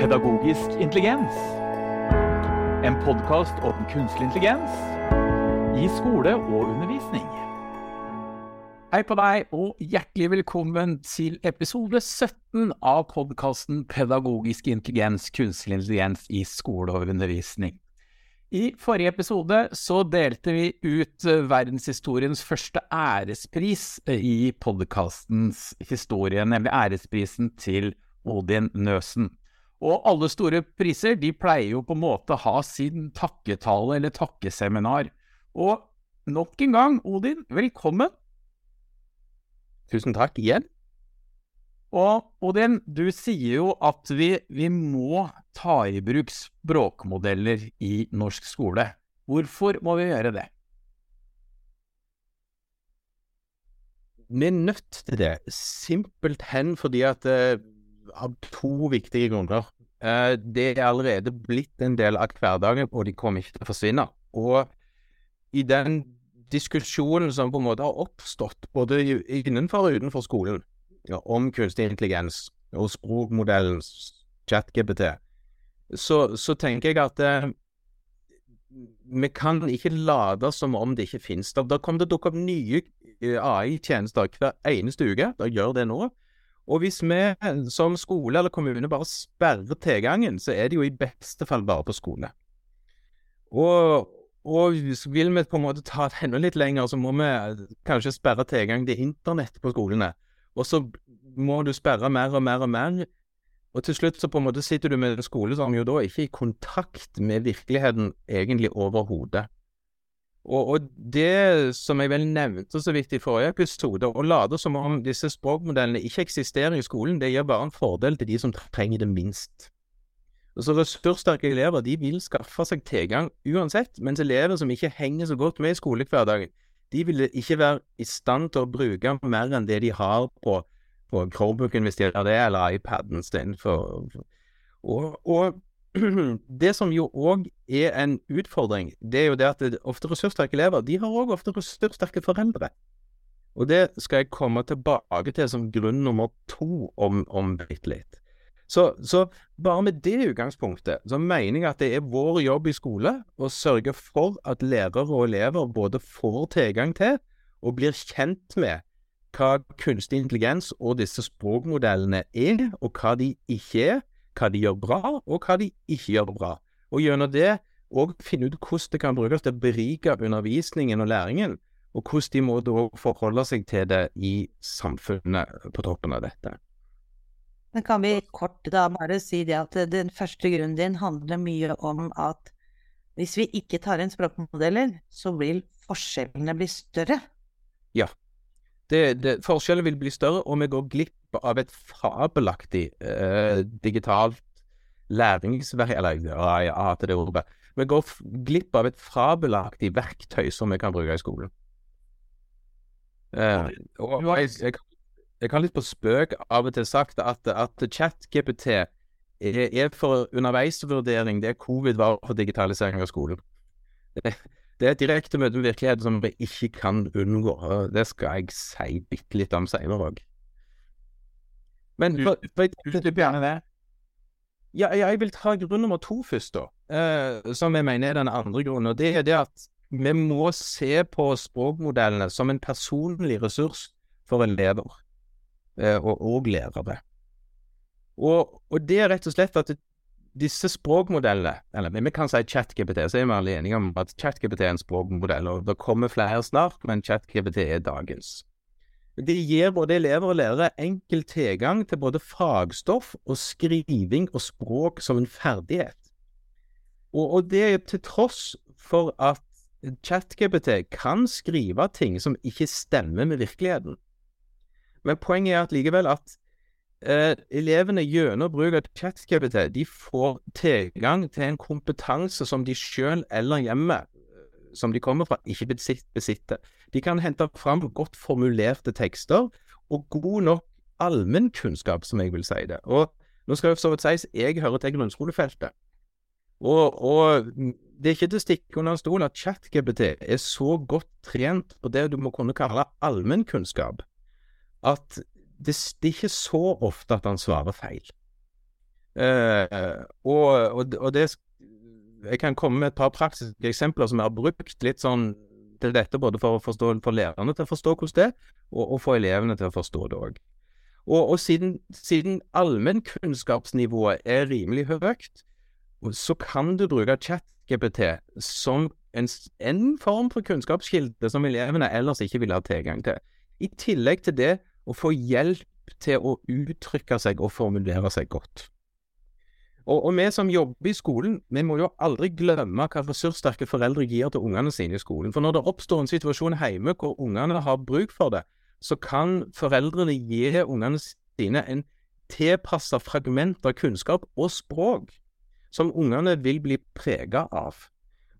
Pedagogisk intelligens. En podkast om kunstig intelligens i skole og undervisning. Hei på deg, og hjertelig velkommen til episode 17 av podkasten Pedagogisk intelligens, kunstig intelligens i skole og undervisning. I forrige episode så delte vi ut verdenshistoriens første ærespris i podkastens historie, nemlig æresprisen til Odin Nøsen. Og alle store priser de pleier jo på en måte å ha sin takketale eller takkeseminar. Og nok en gang, Odin, velkommen. Tusen takk igjen. Og Odin, du sier jo at vi, vi må ta i bruk språkmodeller i norsk skole. Hvorfor må vi gjøre det? Vi er nødt til det, simpelthen fordi at eh, av to viktige grunner. Eh, det er allerede blitt en del av hverdagen, og de kommer ikke til å forsvinne. Og i den diskusjonen som på en måte har oppstått, både innenfor og utenfor skolen, ja, om kunstig intelligens og språkmodellens ChatGPT, så, så tenker jeg at eh, vi kan ikke late som om det ikke finnes. Det, det kommer til å dukke opp nye eh, AI-tjenester hver eneste uke. da gjør det nå. Og hvis vi som skole eller kommune bare sperrer tilgangen, så er det jo i beste fall bare på skole. Og, og vil vi på en måte ta det enda litt lenger, så må vi kanskje sperre tilgang til internett på skolene. Og så må du sperre mer og mer og mer. Og til slutt så på en måte sitter du med en skole som jo da ikke er i kontakt med virkeligheten egentlig overhodet. Og, og, det som jeg vel nevnte så vidt i forrige episode, å late som om disse språkmodellene ikke eksisterer i skolen, det gir bare en fordel til de som trenger det minst. Og Så Ressurssterke elever de vil skaffe seg tilgang uansett, mens elever som ikke henger så godt med i skolehverdagen, de vil ikke være i stand til å bruke mer enn det de har på, på Chromebooken, hvis eller iPaden istedenfor. Og, og det som jo òg er en utfordring, det er jo det at det, ofte ressurssterke elever de har òg ofte ressurssterke foreldre. Og det skal jeg komme tilbake til som grunn nummer to om, om bitte litt. Så, så, bare med det utgangspunktet så mener jeg at det er vår jobb i skole å sørge for at lærere og elever både får tilgang til og blir kjent med hva kunstig intelligens og disse språkmodellene er, og hva de ikke er, hva de gjør bra, og hva de ikke gjør bra. Og gjennom det òg finne ut hvordan det kan brukes til å berike undervisningen og læringen, og hvordan de må da forholde seg til det i samfunnet på toppen av dette. Men kan vi kort da bare si det at den første grunnen din handler mye om at hvis vi ikke tar inn språkmodeller, så vil forskjellene bli større? Ja. Det, det, forskjellen vil bli større, og vi går glipp av et fabelaktig eh, digitalt læringsverk... Eller ja, jeg hater det ordet. Vi går glipp av et fabelaktig verktøy som vi kan bruke i skolen. Eh, og jeg, jeg, jeg kan litt på spøk av og til sagt at, at ChatGPT er, er for underveisvurdering det covid var for digitalisering av skolen. Det, er et direkte møte med virkeligheten som vi ikke kan unngå. Det skal jeg si bitte litt om seinere òg. Men Utdyp gjerne det. Ja, jeg vil ta grunn nummer to først, da. Eh, som jeg mener er den andre grunnen. Og det er det at vi må se på språkmodellene som en personlig ressurs for elever eh, og, og lærere. Og, og, det er rett og slett at disse språkmodellene, eller vi kan si ChatGPT, så er vi alle enige om at ChatGPT er en språkmodell, og det kommer flere snart, men ChatGPT er dagens. Det gir både elever og lærere enkel tilgang til både fagstoff og skriving og språk som en ferdighet. Og, og det er til tross for at ChatGPT kan skrive ting som ikke stemmer med virkeligheten. Men poenget er at likevel at eh, elevene gjennom bruk av ChatGPT de får tilgang til en kompetanse som de selv eller hjemme som de kommer fra, ikke besitter. De kan hente fram godt formulerte tekster og god nok allmennkunnskap, som jeg vil si det. Og nå skal det så vidt sies, jeg hører til grunnskolefeltet. Og, og, det er ikke til å stikke under en stol at ChatGPT er så godt trent på det du må kunne kalle allmennkunnskap, at det, det er ikke så ofte at han svarer feil. Eh, og, og, og det Jeg kan komme med et par praktiske eksempler som jeg har brukt litt sånn til dette, både for, å forstå, for lærerne til å forstå hvordan det er, og, og for elevene til å forstå det òg. Og, siden, siden allmennkunnskapsnivået er rimelig høyt, så kan du bruke ChatGPT som en, en, form for kunnskapskilde som elevene ellers ikke ville ha tilgang til. I tillegg til det å få hjelp til å uttrykke seg og formulere seg godt. Og, og, vi som jobber i skolen, vi må jo aldri glemme hva ressurssterke foreldre gir til ungene sine i skolen. For når det oppstår en situasjon hjemme hvor ungene har bruk for det, så kan foreldrene gi ungene sine en tilpassa fragment av kunnskap og språk som ungene vil bli prega av.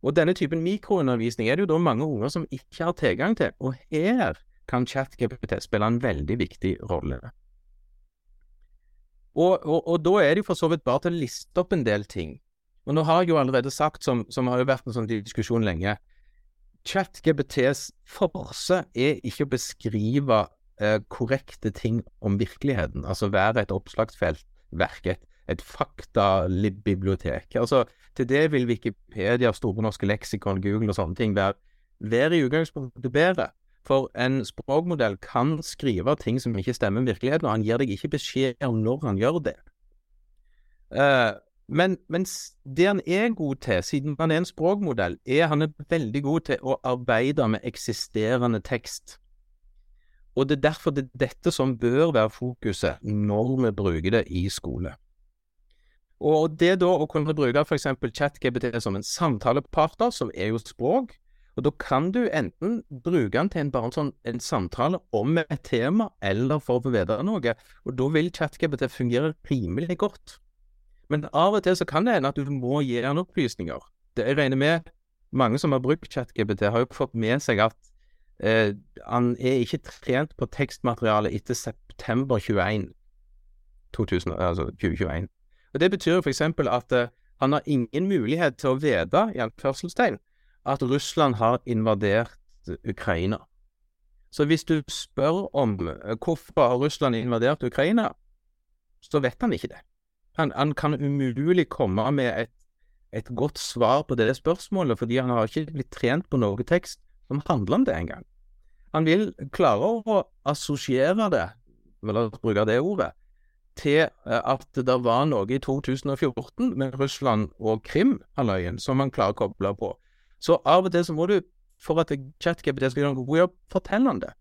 Og denne typen mikroundervisning er det jo da mange unger som ikke har tilgang til, og her kan ChatGPT spille en veldig viktig rolle. Og, og, og, da er det jo for så vidt bare til å liste opp en del ting. Og nå har jeg jo allerede sagt, som, som har jo vært en sånn diskusjon lenge, ChatGPTs forse er ikke å beskrive eh, korrekte ting om virkeligheten, altså være et oppslagsfelt, verke et, et faktabibliotek. Altså, til det vil Wikipedia, Store norske leksikon, Google og sånne ting være, være i utgangspunktet bedre. For en språkmodell kan skrive ting som ikke stemmer med virkeligheten, og han gir deg ikke beskjed om når han gjør det. Uh, men, det han er god til, siden han er en språkmodell, er han er veldig god til å arbeide med eksisterende tekst. Og det er derfor det er dette som bør være fokuset når vi bruker det i skole. Og det da å kunne bruke f.eks. ChatGPT som en samtalepartner, som er jo språk, og da kan du enten bruke den til en, bare en, sånn, en samtale om et tema, eller for å få vite noe, og da vil ChatGPT fungere rimelig godt. Men av og til så kan det hende at du må gi den opplysninger. Det jeg regner med mange som har brukt ChatGPT, har jo fått med seg at eh, han er ikke trent på tekstmateriale etter september 21, 2000, altså 2021. Og Det betyr f.eks. at eh, han har ingen mulighet til å vite, i anførselstegn, at Russland har invadert Ukraina. Så hvis du spør om hvorfor hvorfor har Russland invadert Ukraina, så vet han ikke det. Han, han kan umulig komme med et, et, godt svar på det spørsmålet, fordi han har ikke blitt trent på noe tekst som handler om det engang. Han vil klare å assosiere det, eller bruke det ordet, til eh, at det var noe i 2014 med Russland og Krim-halvøyen som han klarer å koble på. Så av og til så må du, for at ChatGPT skal gjøre en god jobb, fortelle han det.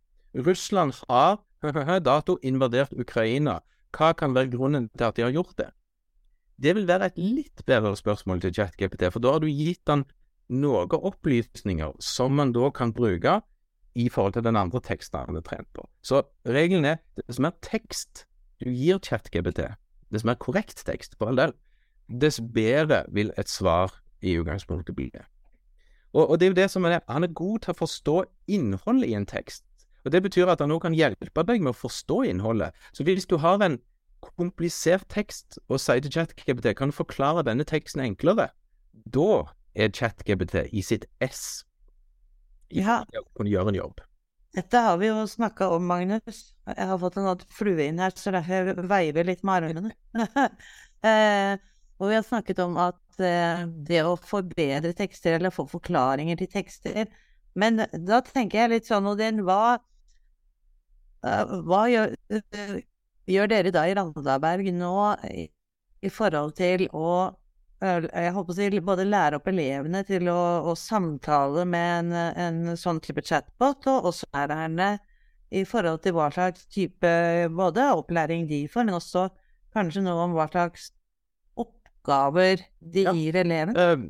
Russland har dato invadert Ukraina. Hva kan være grunnen til at de har gjort det? Det vil være et litt bedre spørsmål til ChatGPT, for da har du gitt han noen opplysninger som man da kan bruke i forhold til den andre teksten han er trent på. Så regelen er dess mer tekst du gir ChatGPT, dess mer korrekt tekst, for all del, dess bedre vil et svar i utgangspunktet bli. det. Og, og, det er jo det som er det. Han er god til å forstå innholdet i en tekst. Og Det betyr at han òg kan hjelpe deg med å forstå innholdet. Så hvis du har en komplisert tekst og sier til ChatGPT kan du forklare denne teksten enklere, da er ChatGPT i sitt ess ja. kunne gjøre en jobb. Dette har vi jo snakka om, Magnus. Jeg har fått en flue inn her, så derfor veiver litt med armene. eh, og vi har snakket om at Eh, det å forbedre tekster eller få forklaringer til tekster. Men da tenker jeg litt sånn, Odin, hva, uh, hva gjør, uh, gjør, dere da i Randaberg nå i, i forhold til å jeg håper å si, både lære opp elevene til å, å samtale med en, en, sånn type chatbot, og også lærerne i forhold til hva slags type både opplæring de får, men også kanskje noe om hva slags oppgaver de ja. gir eleven? Uh,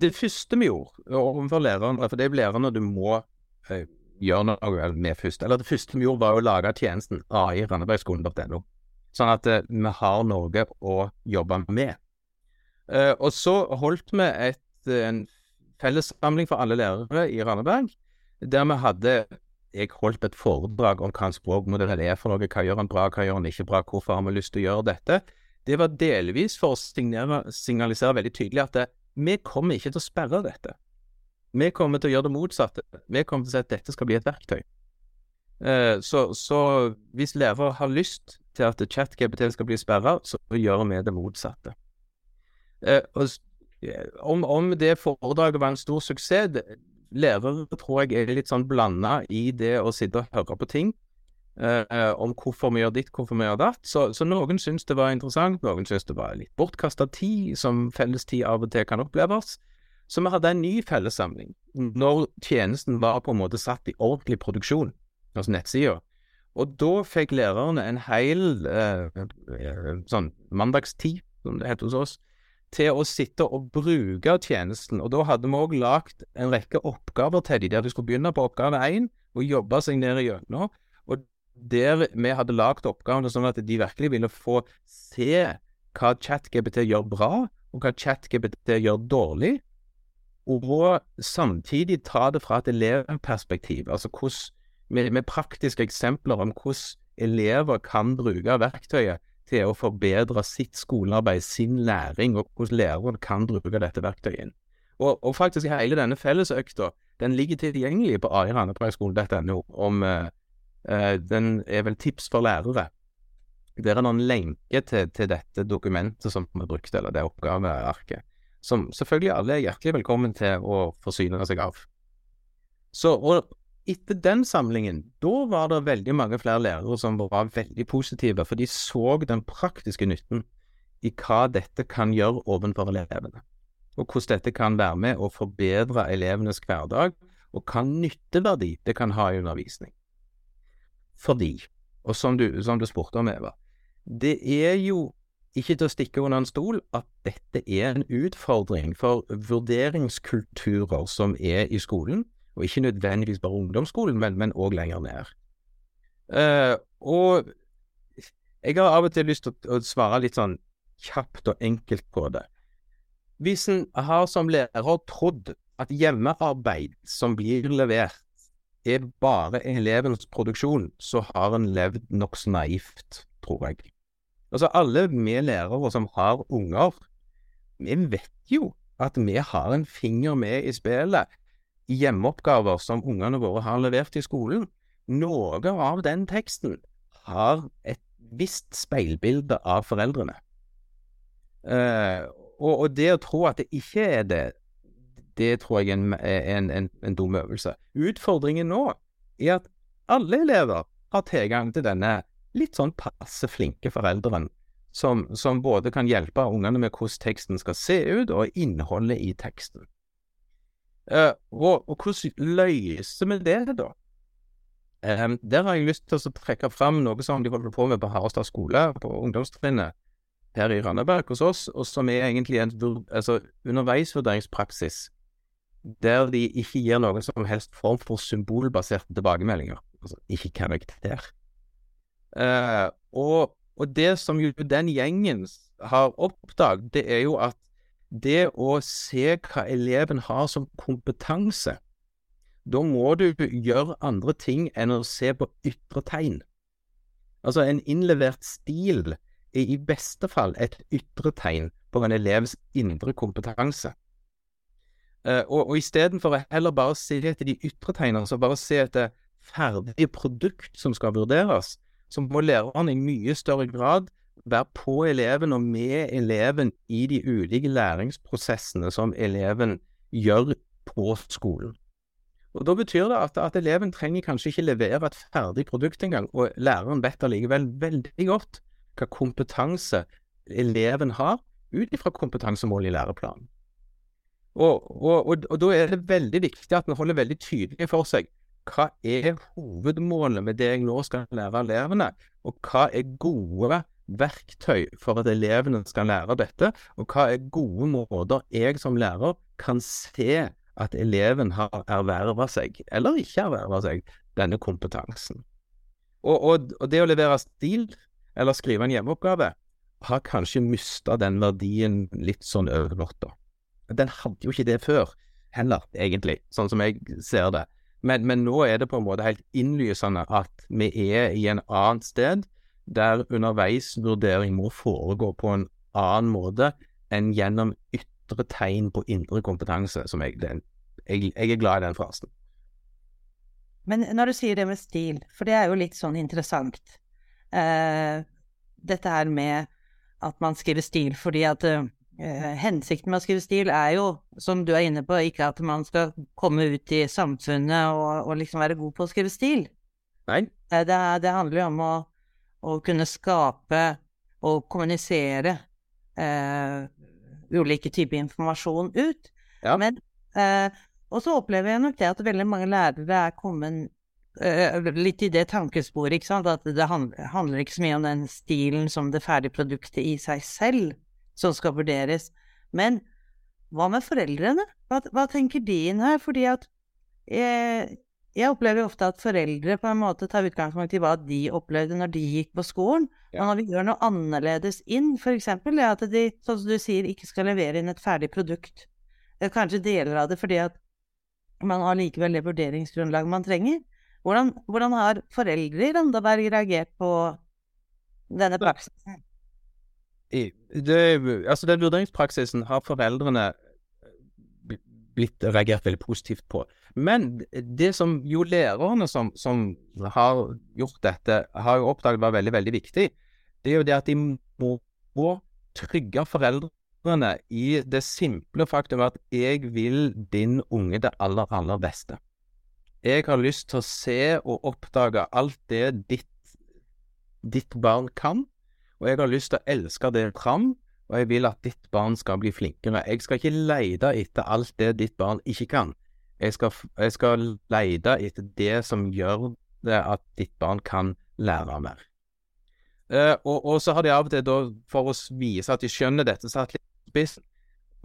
det første vi gjorde overfor lærerne, for det er lærerne du må uh, gjøre noe med først, eller det første vi gjorde var å lage tjenesten ai.randebergskolen.no. sånn at uh, vi har noe å jobbe med. og så holdt vi et, en fellessamling for alle lærere i Randeberg, der vi hadde jeg holdt et foredrag om hva en språkmodell er for noe, hva gjør han bra, hva gjør han ikke bra, hvorfor har vi lyst til å gjøre dette det var delvis for å signere, signalisere veldig tydelig at det, vi kommer ikke til å sperre dette. Vi kommer til å gjøre det motsatte. Vi kommer til å si at dette skal bli et verktøy. Eh, så, så, hvis lærere har lyst til at chat-GPT skal bli sperra, så gjør vi det motsatte. Eh, og, om, om, det foredraget var en stor suksess det, Lærere tror jeg er litt sånn blanda i det å sitte og høre på ting. Eh, om hvorfor vi gjør ditt, hvorfor vi gjør datt. Så, så noen syns det var interessant, noen syns det var litt bortkasta tid, som fellestid av og til kan oppleves. Så vi hadde en ny fellessamling når tjenesten var på en måte satt i ordentlig produksjon, altså nettsida. Og da fikk lærerne en hel eh, sånn mandagstid, som det heter hos oss, til å sitte og bruke tjenesten. Og da hadde vi òg lagt en rekke oppgaver til dem, der de skulle begynne på oppgave én og jobbe seg ned igjennom. Der vi hadde lagd oppgavene sånn at de virkelig ville få se hva ChatGPT gjør bra, og hva ChatGPT gjør dårlig, og samtidig ta det fra et elevperspektiv, altså hvordan, med, med praktiske eksempler om hvordan elever kan bruke verktøyet til å forbedre sitt skolearbeid, sin læring, og hvordan læreren kan bruke dette verktøyet. Og, og faktisk hele denne fellesøkta den ligger tilgjengelig på arirandebergskolen.no. om eh, Den er vel tips for lærere. Der er det en lenke til, til, dette dokumentet som vi brukte, eller det oppgavearket. Som selvfølgelig alle er hjertelig velkommen til å forsyne seg av. Så, og etter den samlingen, da var det veldig mange flere lærere som var veldig positive, for de så den praktiske nytten i hva dette kan gjøre overfor elevene, og hvordan dette kan være med å forbedre elevenes hverdag, og hva nytteverdi det kan ha i undervisning. Fordi, og som du, som du spurte om, Eva, det er jo ikke til å stikke under en stol at dette er en utfordring for vurderingskulturer som er i skolen, og ikke nødvendigvis bare ungdomsskolen, men òg lenger ned. Uh, og jeg har av og til lyst til å, å svare litt sånn kjapt og enkelt på det. Hvis en har som lærer trodd at hjemmearbeid som blir levert, er bare elevens produksjon, så har en levd nokså naivt, tror jeg. Altså, alle vi lærere som har unger, vi vet jo at vi har en finger med i spillet hjemmeoppgaver som ungene våre har levert i skolen, noe av den teksten har et visst speilbilde av foreldrene. Eh, og, og, det å tro at det ikke er det, det tror jeg er en, en, en, en dum øvelse. Utfordringen nå er at alle elever har tilgang til denne litt sånn passe flinke forelderen, som, som både kan hjelpe ungene med hvordan teksten skal se ut, og innholdet i teksten. Uh, og, og, hvordan løser vi det, da? Um, der har jeg lyst til å trekke fram noe som de holder på med på Harestad skole, på ungdomstrinnet her i Randaberg hos oss, og som er egentlig en altså, underveisvurderingspraksis der de ikke gir noen som helst form for symbolbaserte tilbakemeldinger, altså ikke karakter. Eh, og, og, det som jo den gjengen har oppdaget, det er jo at det å se hva eleven har som kompetanse, da må du gjøre andre ting enn å se på ytre tegn. Altså, en innlevert stil er i beste fall et ytre tegn på en elevs indre kompetanse. Uh, og, og istedenfor å heller bare se etter de ytre tegnene, så bare se etter ferdige produkt som skal vurderes, så må læreren i mye større grad være på eleven og med eleven i de ulike læringsprosessene som eleven gjør på skolen. Og Da betyr det at, at eleven trenger kanskje ikke levere et ferdig produkt engang, og læreren vet allikevel veldig godt hva kompetanse eleven har, ut ifra kompetansemål i læreplanen. Og, og, og, og, da er det veldig viktig at vi holder veldig tydelig for seg hva er hovedmålet med det jeg nå skal lære elevene, og hva er gode verktøy for at elevene skal lære dette, og hva er gode måter jeg som lærer kan se at eleven har erverva seg, eller ikke erverva seg, denne kompetansen. Og, det å levere stil, eller skrive en hjemmeoppgave, har kanskje mista den verdien litt sånn over natta. Den hadde jo ikke det før, heller, egentlig, sånn som jeg ser det. Men, men nå er det på en måte helt innlysende at vi er i en annet sted, der underveisvurdering må foregå på en annen måte enn gjennom ytre tegn på indre kompetanse, som jeg, den, jeg, jeg er glad i den frasen. Men når du sier det med stil, for det er jo litt sånn interessant. Eh, dette her med at man skriver stil, fordi at eh, hensikten med å skrive stil er jo, som du er inne på, ikke at man skal komme ut i samfunnet og, og liksom være god på å skrive stil. Nei. Eh, Det, det handler jo om å, å kunne skape og kommunisere eh, ulike typer informasjon ut. Ja. Men, eh, og så opplever jeg nok det at veldig mange lærere er kommet eh, litt i det tankesporet, ikke sant, at det handler, handler ikke så mye om den stilen som det ferdige produktet i seg selv som skal vurderes. Men hva med foreldrene? Hva, hva tenker de inn her? Fordi at jeg, jeg opplever ofte at foreldre på en måte tar utgangspunkt i hva de opplevde når de gikk på skolen. Ja. Og når vi gjør noe annerledes inn, f.eks. det at de, sånn som du sier, ikke skal levere inn et ferdig produkt. Eh, Kanskje deler av det fordi at man har likevel det vurderingsgrunnlaget man trenger. Hvordan, hvordan har foreldre i Randaberg reagert på denne praksisen? Det, altså Den vurderingspraksisen har foreldrene blitt reagert veldig positivt på. Men det som jo lærerne som, som har gjort dette, har jo oppdaget var veldig, veldig viktig, det er jo det at de må, må trygge foreldrene i det simple faktum at jeg vil din unge det aller, aller beste. Jeg har lyst til å se og oppdage alt det ditt, ditt barn kan, og jeg har lyst til å elske det fram, og jeg vil at ditt barn skal bli flinkere. Jeg skal ikke lete etter alt det ditt barn ikke kan. Jeg skal, jeg skal lete etter det som gjør det at ditt barn kan lære mer. Eh, og, og så har de av og til, da, for å vise at de skjønner dette, satt litt spiss.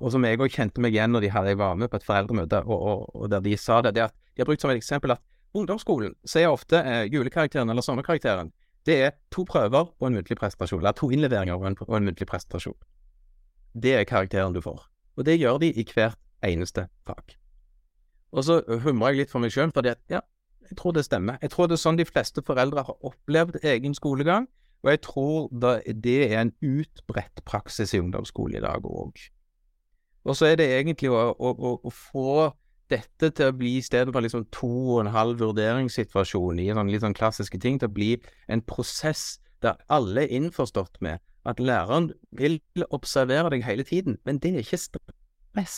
Og som jeg òg kjente meg igjen når de hadde, jeg var med på et foreldremøte, og, og, og der de sa det, det at de har brukt som et eksempel at ungdomsskolen sier ofte eh, julekarakteren eller sommerkarakteren. Det er to prøver og en muntlig prestasjon, eller to innleveringer og en, og en muntlig prestasjon. Det er karakteren du får. Og det gjør de i hvert eneste fag. Og så humrer jeg litt for meg sjøl, fordi at ja, jeg tror det stemmer. Jeg tror det er sånn de fleste foreldre har opplevd egen skolegang, og jeg tror det er en utbredt praksis i ungdomsskole i dag òg. Og så er det egentlig å, å, å, å få dette til å bli i stedet for liksom to og en halv vurderingssituasjon i sånn litt sånn klassiske ting, til å bli en prosess der alle er innforstått med at læreren vil observere deg hele tiden, men det er ikke stress.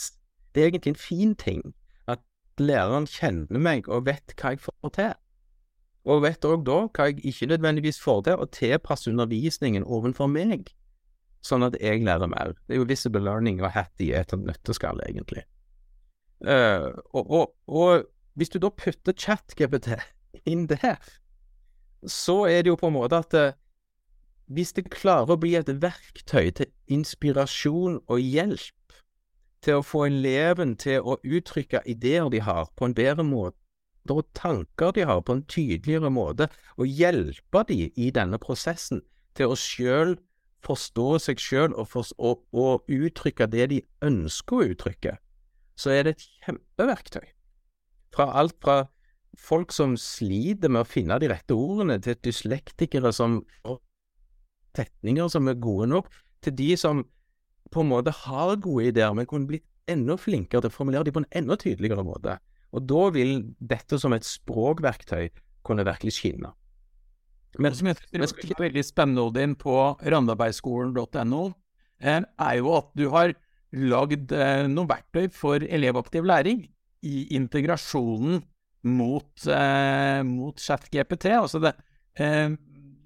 Det er egentlig en fin ting at læreren kjenner meg og vet hva jeg får til. Og vet òg da hva jeg ikke nødvendigvis får til, og tilpasser undervisningen overfor meg, sånn at jeg lærer mer. Det er jo visible learning og hatty er et nøtteskall, egentlig. Eh, og, og, og hvis du da putter ChatGPT inn der, så er det jo på en måte at eh, hvis det klarer å bli et verktøy til inspirasjon og hjelp til å få eleven til å uttrykke ideer de har, på en bedre måte, og tanker de har, på en tydeligere måte, og hjelpe de i denne prosessen til å sjøl forstå seg sjøl og, og, og uttrykke det de ønsker å uttrykke, så er det et kjempeverktøy. Fra alt fra folk som sliter med å finne de rette ordene, til dyslektikere som får setninger som er gode nok, til de som på en måte har gode ideer, men kunne blitt enda flinkere til å formulere dem på en enda tydeligere måte. Og da vil dette som et språkverktøy kunne virkelig skinne. Men, som jeg tror er veldig spennende, Odin, på randabergskolen.no, eh, er jo at du har lagd eh, noen verktøy for elevaktiv læring i integrasjonen mot, eh, mot ChatGPT. Altså det, eh,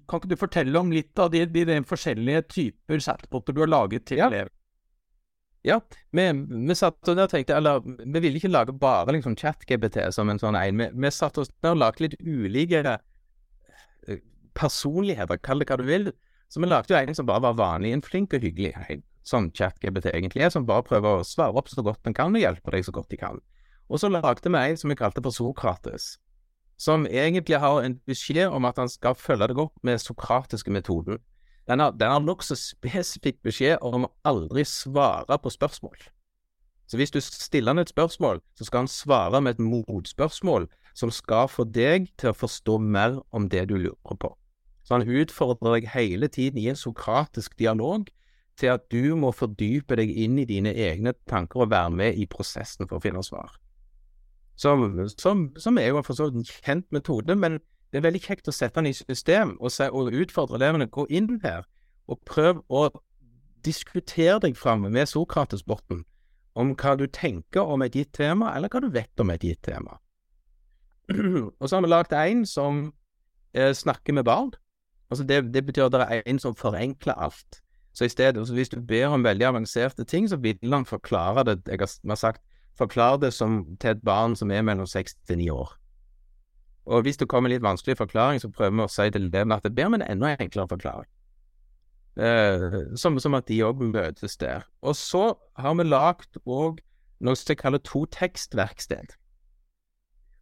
kan ikke du fortelle om litt av de, de, de forskjellige typer chatboter du har laget til Ja. elever? Ja, vi, vi satt og der tenkte, eller vi ville ikke lage bare liksom chat-GPT som en sånn en. Vi, vi satt oss der og lagde litt ulike eh, personligheter, kall det hva du vil. Så vi lagde jo en som bare var vanlig, en flink og hyggelig en, sånn chat-GBT egentlig er, som bare prøver å svare opp så godt den kan og hjelpe deg så godt de kan. Og så lagde vi ei som vi kalte for Sokrates, som egentlig har en beskjed om at han skal følge deg opp med sokratiske metoden. Den har, den har nokså spesifikk beskjed om å aldri svare på spørsmål. Så hvis du stiller han et spørsmål, så skal han svare med et motspørsmål som skal få deg til å forstå mer om det du lurer på. Så han utfordrer deg hele tiden i en sokratisk dialog til at du må fordype deg inn i dine egne tanker og være med i prosessen for å finne svar. Som, som, som er jo for så vidt en kjent metode, men det er veldig kjekt å sette den i system og, se, og utfordre elevene. Gå inn her og prøv å diskutere deg fram med Sokrates-botten om hva du tenker om et gitt tema, eller hva du vet om et gitt tema. og så har vi lagd en som eh, snakker med barn. Altså det, det, betyr at det er en som forenkler alt. Så i stedet, så hvis du ber om veldig avanserte ting, så vil han forklare det Jeg har sagt forklare det som, til et barn som er mellom seks til ni år. Og hvis det kommer litt vanskelig forklaring, så prøver vi å si til dem at det ber om en enda enklere forklaring. Eh, som, som, at de òg møtes der. Og så har vi lagd òg noe som jeg kaller to tekstverksted.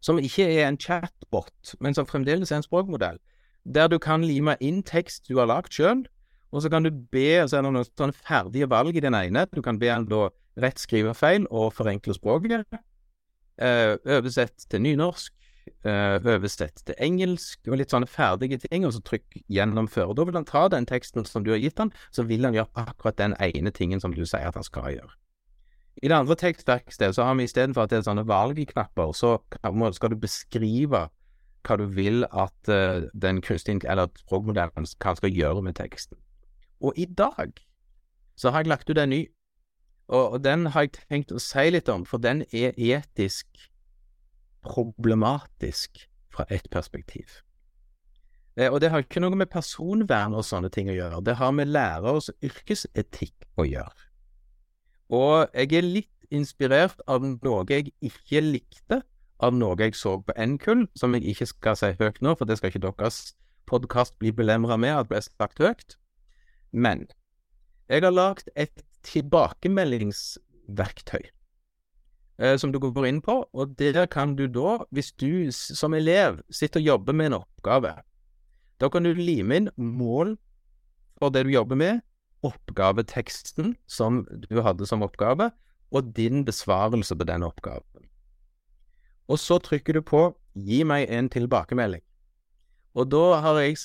Som ikke er en chatbot, men som fremdeles er en språkmodell. Der du kan lime inn tekst du har lagd sjøl, og så kan du be så er det noen sånne ferdige valg i den ene. Du kan be han da rett skrivefeil og forenkle språket. Eh, oversett til nynorsk Eh, oversett til engelsk og litt sånne ferdige ting, og så trykk gjennomføre. Da vil han ta den teksten som du har gitt han, så vil han gjøre akkurat den ene tingen som du sier at han skal gjøre. I det andre tekstverkstedet så har vi istedenfor at det er sånne valgknapper, så skal du beskrive hva du vil at uh, den kunstige eller språkmodellen skal gjøre med teksten. Og i dag så har jeg lagt ut en ny, og, og den har jeg tenkt å si litt om, for den er etisk problematisk fra ett perspektiv. Eh, og det har ikke noe med personvern og sånne ting å gjøre, det har med lærers yrkesetikk å gjøre. Og jeg er litt inspirert av noe jeg ikke likte, av noe jeg så på NKUL, som jeg ikke skal si høyt nå, for det skal ikke deres podkast bli belemra med at ble sagt høyt. Men jeg har lagd et tilbakemeldingsverktøy eh, som du går inn på, og der kan du da, hvis du som elev sitter og jobber med en oppgave, da kan du lime inn mål for det du jobber med, oppgaveteksten som du hadde som oppgave, og din besvarelse på den oppgaven. Og så trykker du på 'gi meg en tilbakemelding'. Og da har jeg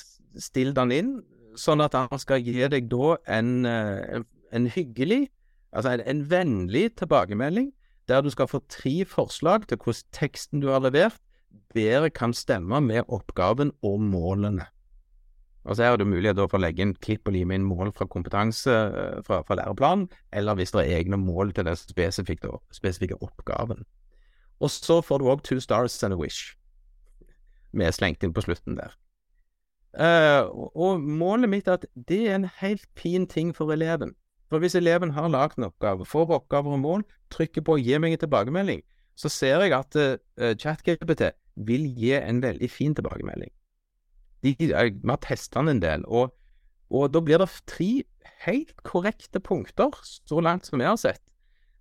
stilt den inn, sånn at han skal gi deg da en, eh, en hyggelig, altså en, en vennlig tilbakemelding, der du skal få tre forslag til hvordan teksten du har levert, bedre kan stemme med oppgaven og målene. Og så er det mulighet for å legge inn klipp og lime inn mål fra kompetanse eh, fra, fra læreplanen, eller hvis det er egne mål til den spesifikke, spesifikke oppgaven. Og så får du òg two stars and a wish, med slengt inn på slutten der. Uh, og målet mitt er at det er en helt fin ting for eleven. For hvis eleven har lagd en oppgave, får oppgaver og mål, trykker på 'gi meg en tilbakemelding', så ser jeg at uh, ChatGPT vil gi en veldig fin tilbakemelding. De, vi har testa den en del, og, og, da blir det tre helt korrekte punkter, så langt som vi har sett,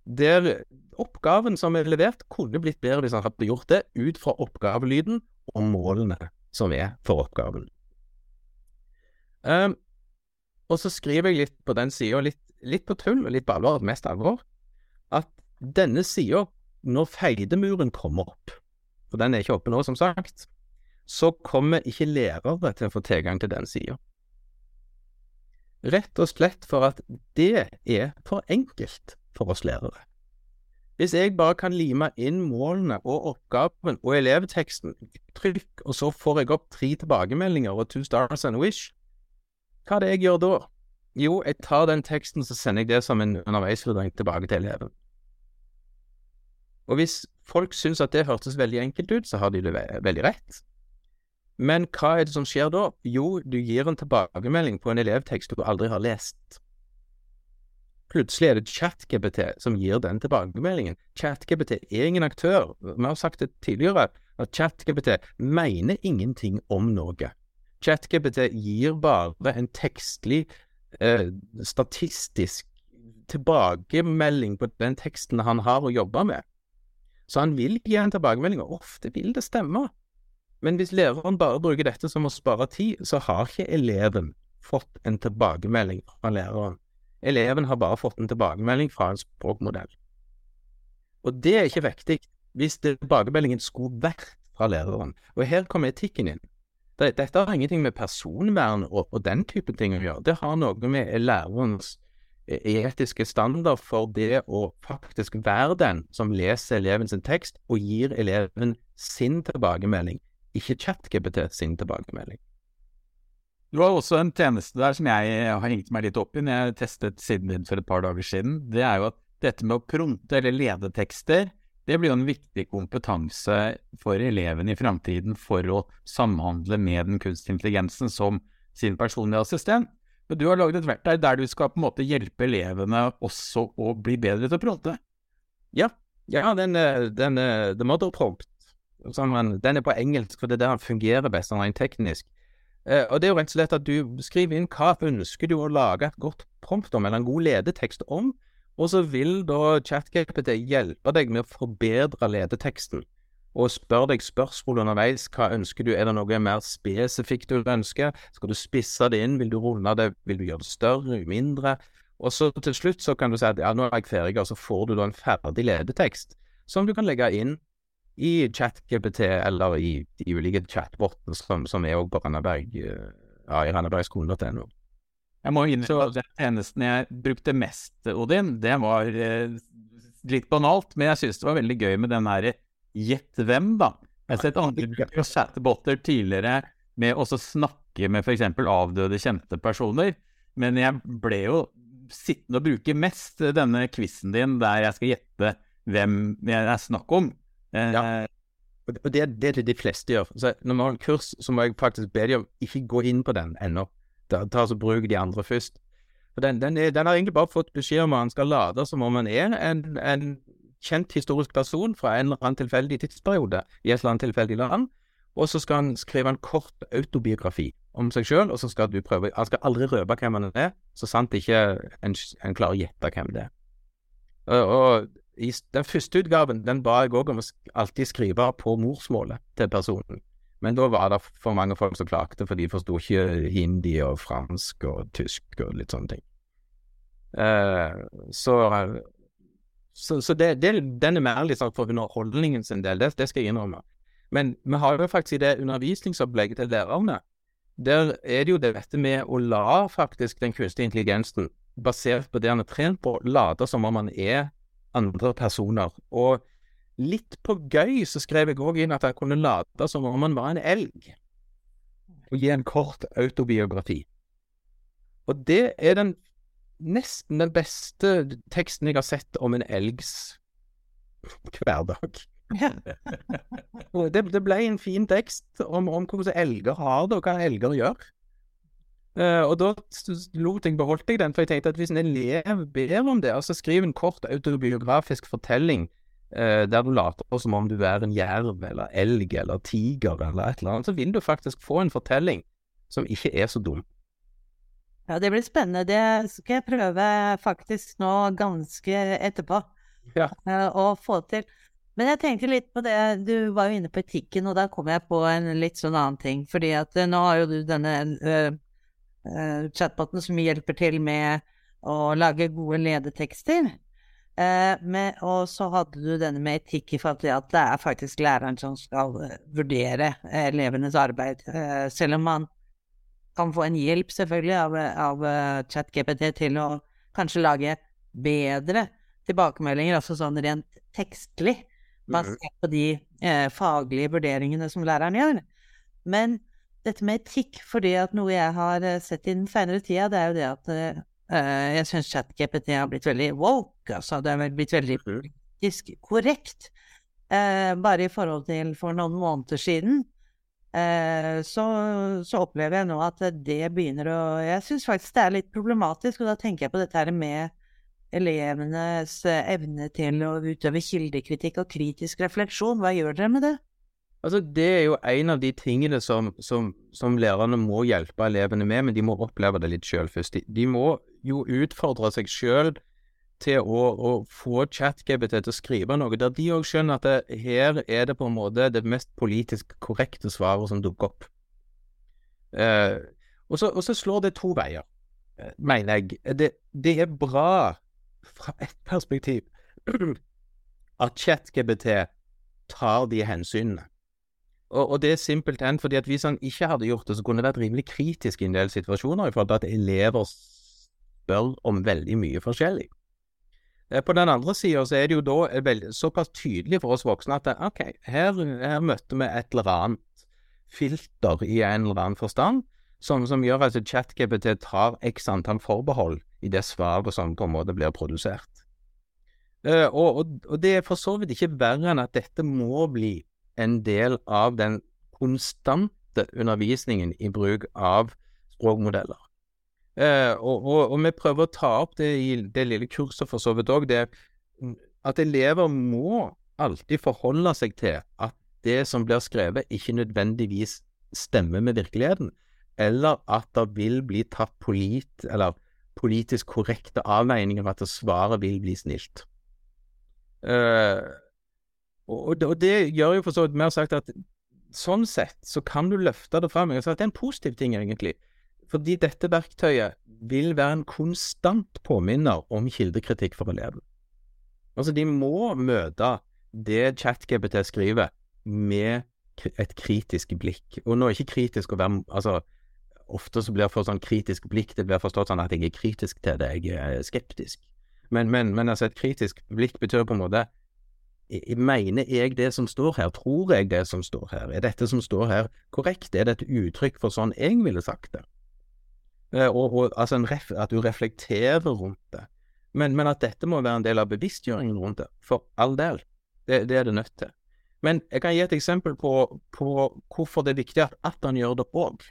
der oppgaven som er levert, kunne blitt bedre hvis han hadde gjort det ut fra oppgavelyden og målene som er for oppgaven. Um, og så skriver jeg litt på den sida, litt litt på tull og litt på alvor, mest alvor, at denne sida, når Feidemuren kommer opp, for den er ikke oppe nå, som sagt, så kommer ikke lærere til å få tilgang til den sida. Rett og slett for at det er for enkelt for oss lærere. Hvis jeg bare kan lime inn målene og oppgaven og elevteksten, trykk, og så får jeg opp tre tilbakemeldinger og two stars and a wish, hva er det jeg gjør da? Jo, jeg tar den teksten så sender jeg det som en underveisvurdering tilbake til eleven. Og hvis folk syns at det hørtes veldig enkelt ut, så har de det veldig rett. Men hva er det som skjer da? Jo, du gir en tilbakemelding på en elevtekst du aldri har lest. Plutselig er det ChatGPT som gir den tilbakemeldingen. ChatGPT er ingen aktør. Vi har sagt det tidligere, at ChatGPT mener ingenting om noe. ChatGPT gir bare en tekstlig eh, statistisk tilbakemelding på den teksten han har å jobbe med. Så han vil gi en tilbakemelding, og ofte vil det stemme. Men hvis læreren bare bruker dette som å spare tid, så har ikke eleven fått en tilbakemelding fra læreren. Eleven har bare fått en tilbakemelding fra en språkmodell. Og det er ikke viktig hvis tilbakemeldingen skulle vært fra læreren. Og her kommer etikken inn. Dette har ingenting med personvern og, og, den type ting å gjøre. Det har noe med lærerens e, etiske standard for det å faktisk være den som leser eleven sin tekst og gir eleven sin tilbakemelding, ikke ChatGPT sin tilbakemelding. Du har også en tjeneste der som jeg har hengt meg litt opp i når jeg testet siden din for et par dager siden. Det er jo at dette med å pronte eller lede tekster, det blir jo en viktig kompetanse for elevene i framtiden for å samhandle med den kunstige intelligensen som sin personlige assistent. Men du har laget et verktøy der du skal på en måte hjelpe elevene også å bli bedre til å prate. Ja, ja den, den, the mother prompt. Den er på engelsk, for det er der fungerer best, rent teknisk. Eh, og det er jo rett og slett at du skriver inn hva ønsker du å lage et godt prompt om, eller en god ledetekst om, og så vil da ChatGPT hjelpe deg med å forbedre ledeteksten. Og spør deg spørsmål underveis. Hva ønsker du? Er det noe mer spesifikt du ønsker? Skal du spisse det inn? Vil du runde det? Vil du gjøre det større? Mindre? Og så til slutt så kan du si at ja, nå er jeg ferdig, og så får du da en ferdig ledetekst som du kan legge inn i ChatGPT eller i de ulike chatbotene som, som er òg på Randaberg, eh, ja, i randabergskolen.no. Jeg må innrømme at den tjenesten jeg brukte mest, Odin, det var eh, litt banalt, men jeg syns det var veldig gøy med den her Gjett hvem, da. Jeg har sett andre chatboter tidligere med å snakke med f.eks. avdøde, kjente personer, men jeg ble jo sittende og bruke mest denne quizen din der jeg skal gjette hvem jeg er snakk om. Ja. Og og det er det de fleste gjør. Så når vi har en kurs, så må jeg faktisk be dem om ikke gå inn på den ennå. Ta, ta så Bruk de andre først. For den, den, er, den, har egentlig bare fått beskjed om at han skal lade som om han er en, en, kjent historisk person fra en eller annen tilfeldig tidsperiode i et eller annet tilfeldig land. Og så skal han skrive en kort autobiografi om seg sjøl, og så skal du prøve Han skal aldri røpe hvem han er, så sant ikke en, en klarer å gjette hvem det er. Og, og i den første utgaven den ba jeg òg om å alltid skrive på morsmålet til personen. Men da var det for mange folk som klagde, for de forsto ikke hindi og fransk og tysk og litt sånne ting. Uh, så, så, så det, det, den er mer sånn for underholdningen sin del, det, det, skal jeg innrømme. Men vi har jo faktisk i det undervisningsopplegget til lærerne, der er det jo dette med å la faktisk den kunstige intelligensen, basert på det han er trent på, late som om han er andre personer. Og litt på gøy så skrev jeg òg inn at jeg kunne late som om han var en elg, og gi en kort autobiografi. Og det er den nesten den beste teksten jeg har sett om en elgs hverdag. Ja. det, det, ble en fin tekst om, om hvordan elger har det, og hva elger gjør. Uh, og da lot jeg beholdt jeg den, for jeg tenkte at hvis en elev ber om det, altså skriv en kort autobiografisk fortelling der du later som om du er en jerv eller elg eller tiger eller et eller annet, så vil du faktisk få en fortelling som ikke er så dum. Ja, det blir spennende. Det skal jeg prøve faktisk nå ganske etterpå ja. uh, å få til. Men jeg tenkte litt på det, du var jo inne på etikken, og da kom jeg på en litt sånn annen ting. Fordi at nå har jo du denne uh, chatboten som hjelper til med å lage gode ledetekster. Uh, og så hadde du denne med etikk i forhold til at det er faktisk læreren som skal uh, vurdere elevenes arbeid. Uh, selv om man kan få en hjelp, selvfølgelig, av, av ChatGPT til å kanskje lage bedre tilbakemeldinger, altså sånn rent tekstlig, basert mhm. på de faglige vurderingene som læreren gjør. Men dette med etikk, fordi at noe jeg har eh, sett i den senere tida, det er jo det at jeg syns ChatGPT har blitt veldig woke, altså. Det har blitt veldig mm. politisk korrekt. Uh, bare i forhold til for noen måneder siden. Uh, så, så, opplever jeg nå at det begynner å Jeg syns faktisk det er litt problematisk, og da tenker jeg på dette her med elevenes evne til å utøve kildekritikk og kritisk refleksjon. Hva gjør dere med det? Altså, Det er jo en av de tingene som, som, som, lærerne må hjelpe elevene med, men de må oppleve det litt sjøl først. De, de, må jo utfordre seg sjøl til å, å få ChatGPT til å skrive noe der de òg skjønner at det, her er det på en måte det mest politisk korrekte svaret som dukker opp. Eh, og, så, og, så, slår det to veier, eh, mener jeg. Det, det er bra fra ett perspektiv at ChatGPT tar de hensynene. Og, og, det er simpelthen fordi at hvis han ikke hadde gjort det, så kunne det vært rimelig kritisk i en del situasjoner i forhold til at elever spør om veldig mye forskjellig. Eh, på den andre sida så er det jo da veldig, såpass tydelig for oss voksne at OK, her, her møtte vi et eller annet filter i en eller annen forstand, som, som gjør at ChatGPT tar x antall forbehold i det svaret som på en måte blir produsert. Uh, og, og, og, det er for så vidt ikke verre enn at dette må bli en del av den konstante undervisningen i bruk av språkmodeller. Eh, og, og, vi prøver å ta opp det i det lille kurset for så vidt òg, at elever må alltid forholde seg til at det som blir skrevet, ikke nødvendigvis stemmer med virkeligheten, eller at det vil bli tatt polit, politisk korrekte avveininger, at svaret vil bli snilt. Uh, og, og, det gjør jo for så vidt Vi har sagt at sånn sett så kan du løfte det fram. Sagt det er en positiv ting, egentlig. Fordi dette verktøyet vil være en konstant påminner om kildekritikk for eleven. Altså, de må møte det ChatGPT skriver, med et kritisk blikk. Og nå er ikke kritisk å være Altså, ofte så blir det for sånn kritisk blikk, det blir forstått sånn at jeg er kritisk til det, jeg er skeptisk. Men, men, men altså, et kritisk blikk betyr på en måte Mener jeg det som står her? Tror jeg det som står her? Er dette som står her korrekt? Er det et uttrykk for sånn jeg ville sagt det? Eh, og, og altså ref, at du reflekterer rundt det. Men, men, at dette må være en del av bevisstgjøringen rundt det, for all del. Det, det er det nødt til. Men jeg kan gi et eksempel på, på hvorfor det er viktig at, at han gjør det òg.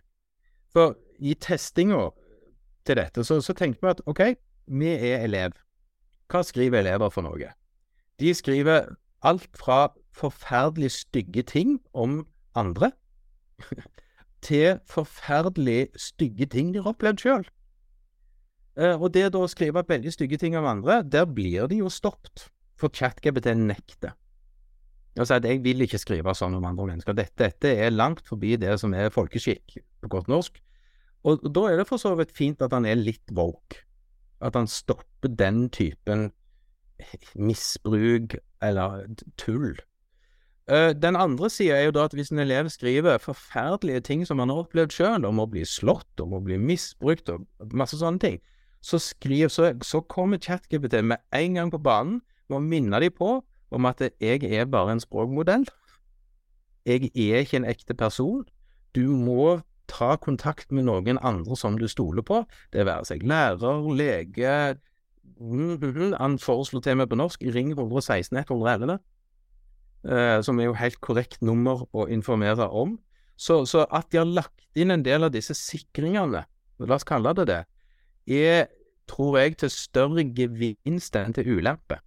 For i testinga til dette, så, så tenkte vi at OK, vi er elev. Hva skriver elever for noe? De skriver alt fra forferdelig stygge ting om andre, til forferdelig stygge ting de har opplevd sjøl. Eh, og det da å skrive veldig stygge ting om andre, der blir de jo stoppet, for ChatGPT nekter. Altså at jeg vil ikke skrive sånn om andre mennesker. Dette, dette, er langt forbi det som er folkeskikk, på godt norsk. Og, og da er det for så vidt fint at han er litt woke. At han stopper den typen misbruk eller tull. Uh, den andre sida er jo da at hvis en elev skriver forferdelige ting som han har opplevd sjøl, om å bli slått, om å bli misbrukt og masse sånne ting, så, skriver, så, så kommer ChatGPT med en gang på banen med å minne dem på om at jeg er bare en språkmodell. Jeg er ikke en ekte person. Du må ta kontakt med noen andre som du stoler på, det være seg lærer, lege, han foreslo til meg på norsk ring 116 111, eh, som er jo helt korrekt nummer å informere om. Så, så, at de har lagt inn en del av disse sikringene, la oss kalle det det, er, tror jeg, til større gevinst enn til ulempe.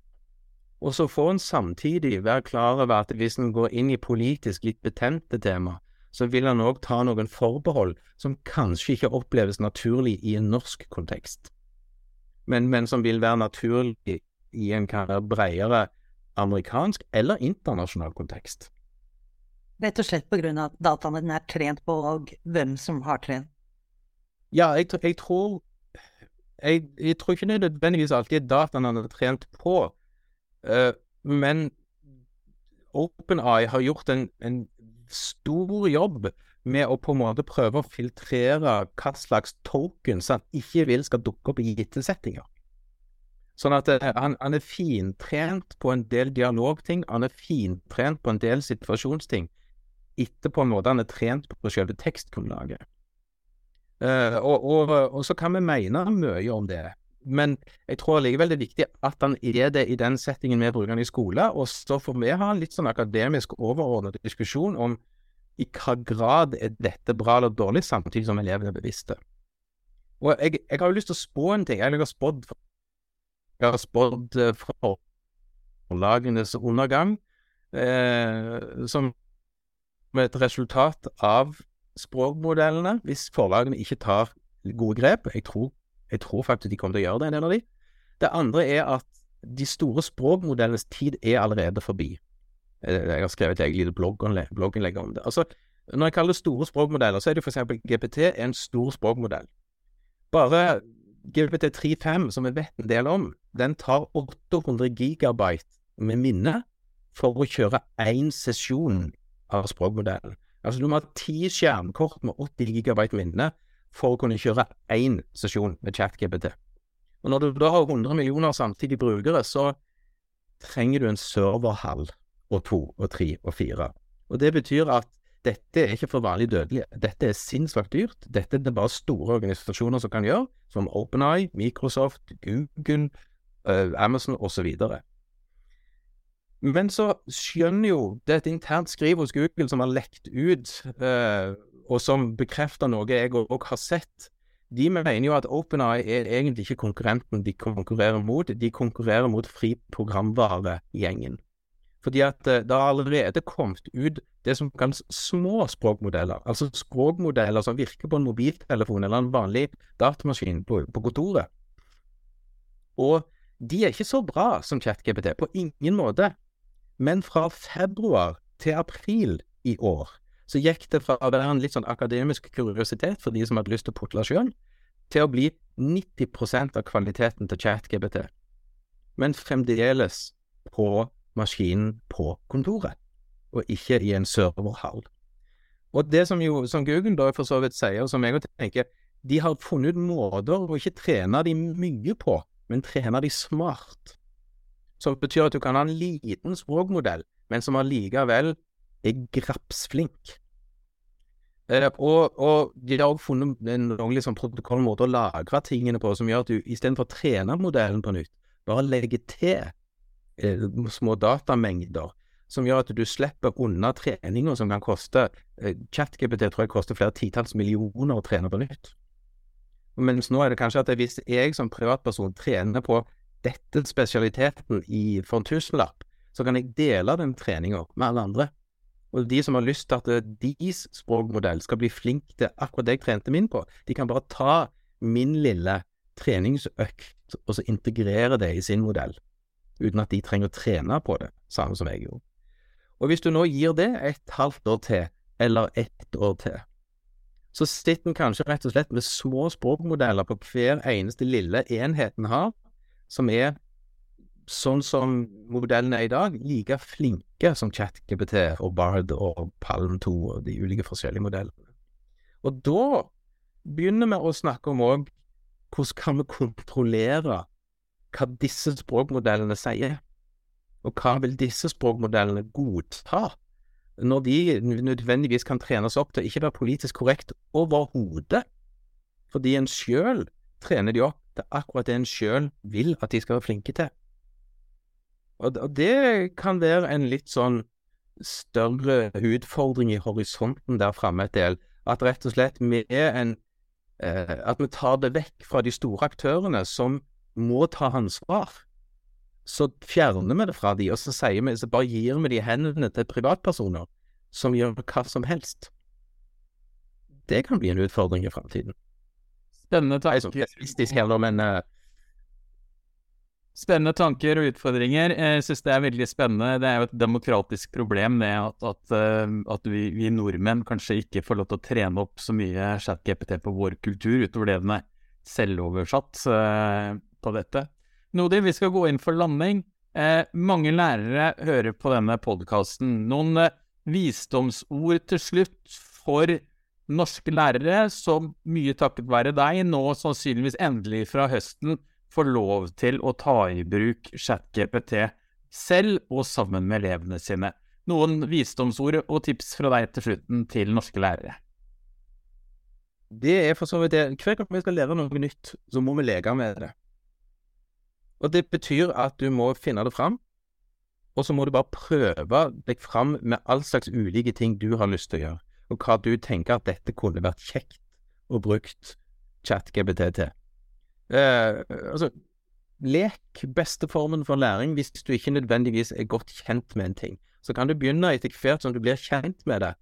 Og så får en samtidig være klar over at hvis en går inn i politisk litt betente tema, så vil han òg ta noen forbehold som kanskje ikke oppleves naturlig i en norsk kontekst men, men som vil være naturlig i en bredere amerikansk eller internasjonal kontekst. Rett og slett på av at dataene er trent på, og hvem som har trent? Ja, jeg, jeg tror jeg, jeg, tror ikke det nødvendigvis alltid er dataene han er trent på, uh, men OpenAI har gjort en, en, stor jobb med å på en måte prøve å filtrere hva slags tokens han ikke vil skal dukke opp i gitte settinger. Sånn at uh, han, han, er fintrent på en del dialogting, han er fintrent på en del situasjonsting, etter på en måte han er trent på selve tekstgrunnlaget. Uh, og, og, og, så kan vi mene mye om det, men jeg tror likevel det er viktig at han er det i den settingen vi bruker han i skole, og så får vi ha en litt sånn akademisk overordnet diskusjon om i hva grad er dette bra eller dårlig, samtidig som elevene er bevisste. Og jeg, jeg, har jo lyst til å spå en ting. Jeg har spådd Jeg har spådd eh, forlagenes undergang eh, som et resultat av språkmodellene, hvis forlagene ikke tar gode grep. Jeg tror, jeg tror faktisk de kommer til å gjøre det, en del av de. Det andre er at de store språkmodellenes tid er allerede forbi. Eh, jeg har skrevet et eget lite blogginnlegg om det. Altså, når jeg kaller det store språkmodeller, så er det f.eks. GPT er en stor språkmodell. Bare GPT 3.5, som vi vet en del om, den tar 800 gigabyte med minne for å kjøre én sesjon av språkmodellen. Altså, du må ha ti skjermkort med 80 gigabyte minne for å kunne kjøre én sesjon med ChatGPT. Og når du da har 100 millioner samtidig brukere, så trenger du en serverhall og to og tre og fire. Og Det betyr at dette er ikke for vanlig dødelige. Dette er sinnssvakt dyrt. Dette er det bare store organisasjoner som kan gjøre, som OpenEye, Microsoft, Google, uh, Amazon osv. Men så skjønner jo det er et internt skriv hos Google som har lekt ut, uh, og som bekrefter noe jeg òg har sett. De mener jo at OpenEye er egentlig ikke konkurrenten de konkurrerer mot, de konkurrerer mot fri programvaregjengen. Fordi at uh, det har allerede kommet ut det som kalles små språkmodeller, altså språkmodeller som virker på en mobiltelefon eller en vanlig datamaskin på, på kontoret. Og de er ikke så bra som ChatGPT, på ingen måte. Men fra februar til april i år så gikk det fra å være en litt sånn akademisk kuriositet for de som hadde lyst til å putle sjøl, til å bli 90% av kvaliteten til ChatGPT. Men fremdeles på maskinen på kontoret, og ikke i en serverhall. Og det som, jo, som Google da for så vidt sier, og som jeg tenker, de har funnet ut måter å ikke trene de mye på, men trene de smart. Som betyr at du kan ha en liten språkmodell, men som allikevel er grapsflink. Eh, og, og, de har også funnet en liksom protokollmåte å lagre tingene på, som gjør at du istedenfor å trene modellen på nytt, bare legger til små datamengder som gjør at du slipper unna treninger som kan koste eh, ChatGPT tror jeg koster flere titalls millioner å trene på nytt. Mens nå er det kanskje at hvis jeg som privatperson trener på dette spesialiteten i, for en tusenlapp, så kan jeg dele den treninga med alle andre. Og de som har lyst til at deres språkmodell skal bli flink til akkurat det jeg trente min på, de kan bare ta min lille treningsøkt og så integrere det i sin modell, uten at de trenger å trene på det, samme som jeg gjorde. Og hvis du nå gir det et halvt år til, eller ett år til, så sitter en kanskje rett og slett med små språkmodeller på hver eneste lille enhet en har, som er sånn som modellene er i dag, like flinke som ChatGPT og Bard og Palm 2 og de ulike forskjellige modellene. Og da begynner vi å snakke om òg hvordan kan vi kontrollere hva disse språkmodellene sier, og hva vil disse språkmodellene godta, når de nødvendigvis kan trenes opp til å ikke være politisk korrekt overhodet, fordi en sjøl trener de opp til akkurat det en sjøl vil at de skal være flinke til. Og, det kan være en litt sånn større utfordring i horisonten der framme et del. At rett og slett vi er en eh, At vi tar det vekk fra de store aktørene som må ta ansvar. Så fjerner vi det fra de, og så vi, så bare gir vi de hendene til privatpersoner som gjør hva som helst. Det kan bli en utfordring i framtiden. Spennende tanker. heller, men uh... Spennende tanker og utfordringer. Jeg syns det er veldig spennende. Det er jo et demokratisk problem det at, at, eh, at vi, vi, nordmenn kanskje ikke får lov til å trene opp så mye ChatGPT på vår kultur, utover det den er selvoversatt uh, på dette. Nodi, vi skal gå inn for landing. Eh, mange lærere hører på denne podkasten. Noen eh, visdomsord til slutt for norske lærere som mye takket være deg nå sannsynligvis endelig fra høsten får lov til å ta i bruk ChatGPT selv og sammen med elevene sine. Noen visdomsord og tips fra deg til slutten til norske lærere. Det er for så vidt det. Hver gang vi skal lære noe nytt, så må vi leke med det. Og det betyr at du må finne det fram, og så må du bare prøve deg fram med all slags ulike ting du har lyst til å gjøre og hva du tenker at dette kunne vært kjekt å brukt ChatGPT til. Eh, altså, lek beste formen for læring hvis du ikke nødvendigvis er godt kjent med en ting. Så kan du begynne etter hvert som du blir kjent med det,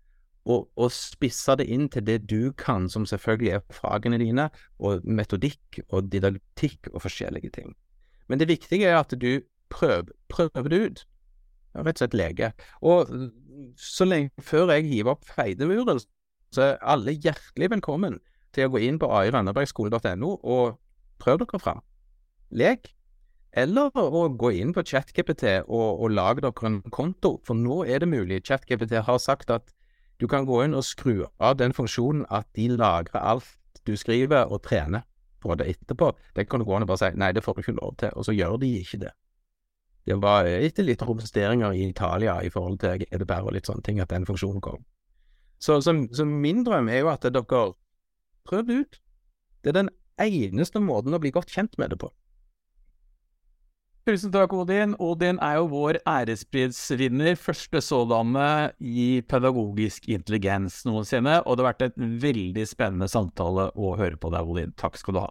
og, og spisse det inn til det du kan, som selvfølgelig er fagene dine, og metodikk og didaktikk og forskjellige ting. Men det viktige er at du prøver, prøver det ut. Rett og slett leke. Og så lenge før jeg hiver opp feidemuren, så er alle hjertelig velkommen til å gå inn på airandebergskole.no og prøv dere fram. Lek. Eller å gå inn på ChatGPT og, og lage dere en konto, for nå er det mulig. ChatGPT har sagt at du kan gå inn og skru av den funksjonen at de lagrer alt du skriver, og trener på det etterpå. Det kan du gå an og bare si nei, det får du ikke lov til, og så gjør de ikke det det var etter litt protesteringer i Italia i forhold til GDPR og litt sånne ting, at den funksjonen kom. Så, så, så min drøm er jo at dere prøver det ut. Det er den eneste måten å bli godt kjent med det på. Tusen takk, Odin. Odin er jo vår æresprisvinner, første sådanne i pedagogisk intelligens noensinne. Og det har vært et veldig spennende samtale å høre på deg, Odin. Takk skal du ha.